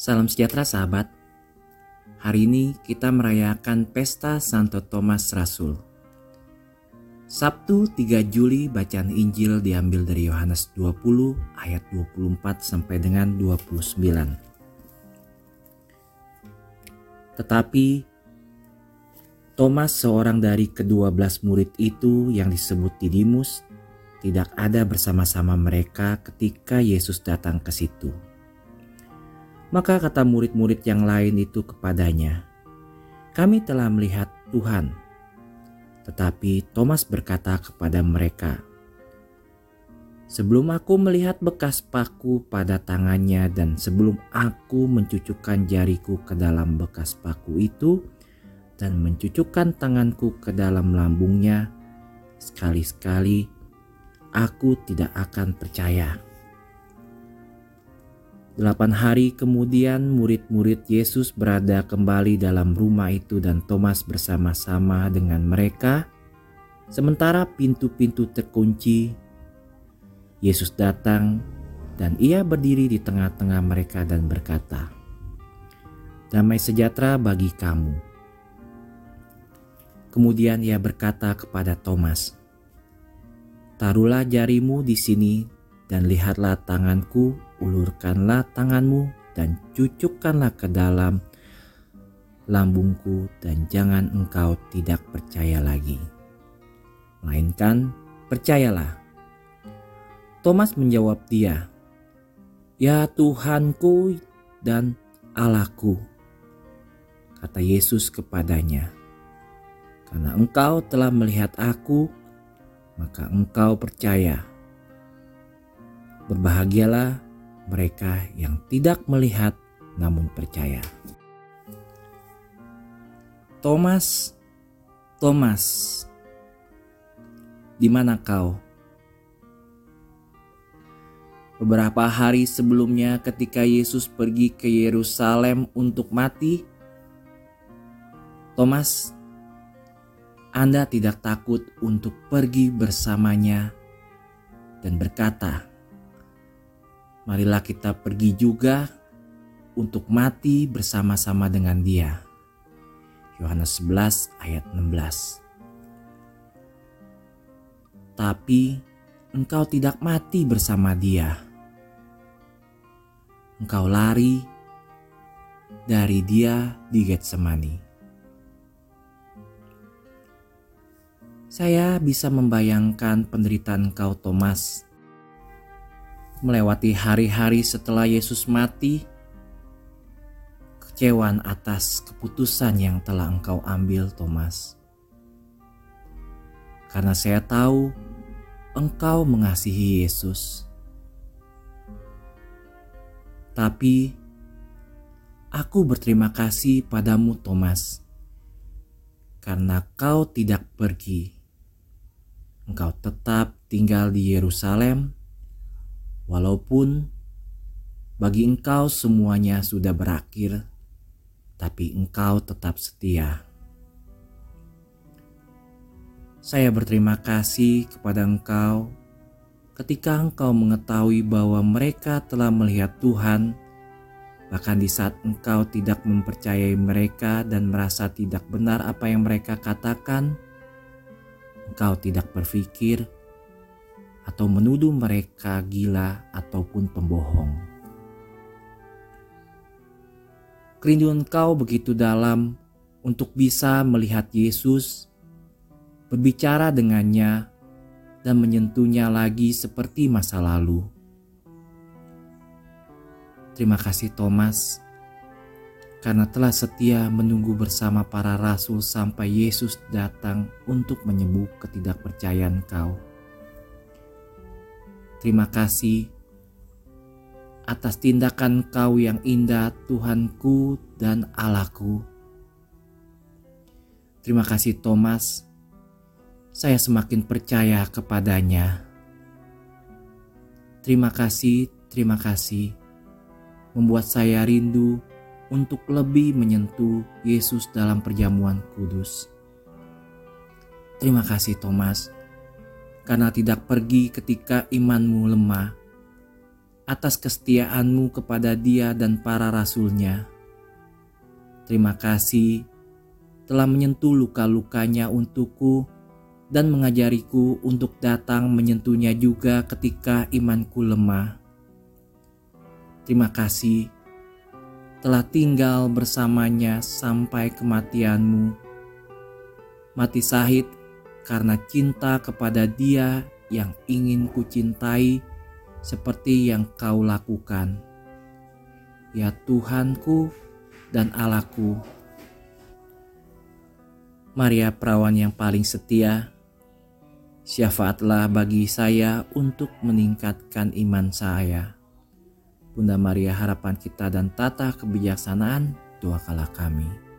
Salam sejahtera sahabat. Hari ini kita merayakan pesta Santo Thomas Rasul. Sabtu 3 Juli bacaan Injil diambil dari Yohanes 20 ayat 24 sampai dengan 29. Tetapi Thomas seorang dari kedua belas murid itu yang disebut Didimus tidak ada bersama-sama mereka ketika Yesus datang ke situ. Maka kata murid-murid yang lain itu kepadanya, "Kami telah melihat Tuhan." Tetapi Thomas berkata kepada mereka, Sebelum aku melihat bekas paku pada tangannya dan sebelum aku mencucukkan jariku ke dalam bekas paku itu dan mencucukkan tanganku ke dalam lambungnya, sekali-sekali aku tidak akan percaya. Delapan hari kemudian murid-murid Yesus berada kembali dalam rumah itu dan Thomas bersama-sama dengan mereka. Sementara pintu-pintu terkunci, Yesus datang dan ia berdiri di tengah-tengah mereka dan berkata, Damai sejahtera bagi kamu. Kemudian ia berkata kepada Thomas, Taruhlah jarimu di sini dan lihatlah tanganku, ulurkanlah tanganmu dan cucukkanlah ke dalam lambungku dan jangan engkau tidak percaya lagi. Melainkan percayalah. Thomas menjawab dia, Ya Tuhanku dan Allahku. Kata Yesus kepadanya, Karena engkau telah melihat aku, maka engkau percaya. Berbahagialah mereka yang tidak melihat namun percaya. Thomas, Thomas, di mana kau? Beberapa hari sebelumnya, ketika Yesus pergi ke Yerusalem untuk mati, Thomas anda tidak takut untuk pergi bersamanya dan berkata, "Marilah kita pergi juga untuk mati bersama-sama dengan Dia." Yohanes 11 ayat 16. Tapi engkau tidak mati bersama Dia. Engkau lari dari Dia di Getsemani. Saya bisa membayangkan penderitaan kau Thomas. Melewati hari-hari setelah Yesus mati, kecewaan atas keputusan yang telah engkau ambil Thomas. Karena saya tahu engkau mengasihi Yesus. Tapi aku berterima kasih padamu Thomas karena kau tidak pergi engkau tetap tinggal di Yerusalem, walaupun bagi engkau semuanya sudah berakhir, tapi engkau tetap setia. Saya berterima kasih kepada engkau ketika engkau mengetahui bahwa mereka telah melihat Tuhan, bahkan di saat engkau tidak mempercayai mereka dan merasa tidak benar apa yang mereka katakan engkau tidak berpikir atau menuduh mereka gila ataupun pembohong. Kerinduan engkau begitu dalam untuk bisa melihat Yesus, berbicara dengannya, dan menyentuhnya lagi seperti masa lalu. Terima kasih Thomas karena telah setia menunggu bersama para rasul sampai Yesus datang untuk menyembuh ketidakpercayaan kau. Terima kasih atas tindakan kau yang indah Tuhanku dan Allahku. Terima kasih Thomas, saya semakin percaya kepadanya. Terima kasih, terima kasih, membuat saya rindu untuk lebih menyentuh Yesus dalam perjamuan kudus. Terima kasih Thomas, karena tidak pergi ketika imanmu lemah. atas kesetiaanmu kepada dia dan para rasulnya. Terima kasih telah menyentuh luka-lukanya untukku dan mengajariku untuk datang menyentuhnya juga ketika imanku lemah. Terima kasih telah tinggal bersamanya sampai kematianmu. Mati sahid karena cinta kepada dia yang ingin kucintai seperti yang kau lakukan. Ya Tuhanku dan Allahku. Maria perawan yang paling setia, syafaatlah bagi saya untuk meningkatkan iman saya. Bunda Maria harapan kita dan tata kebijaksanaan, doakanlah kami.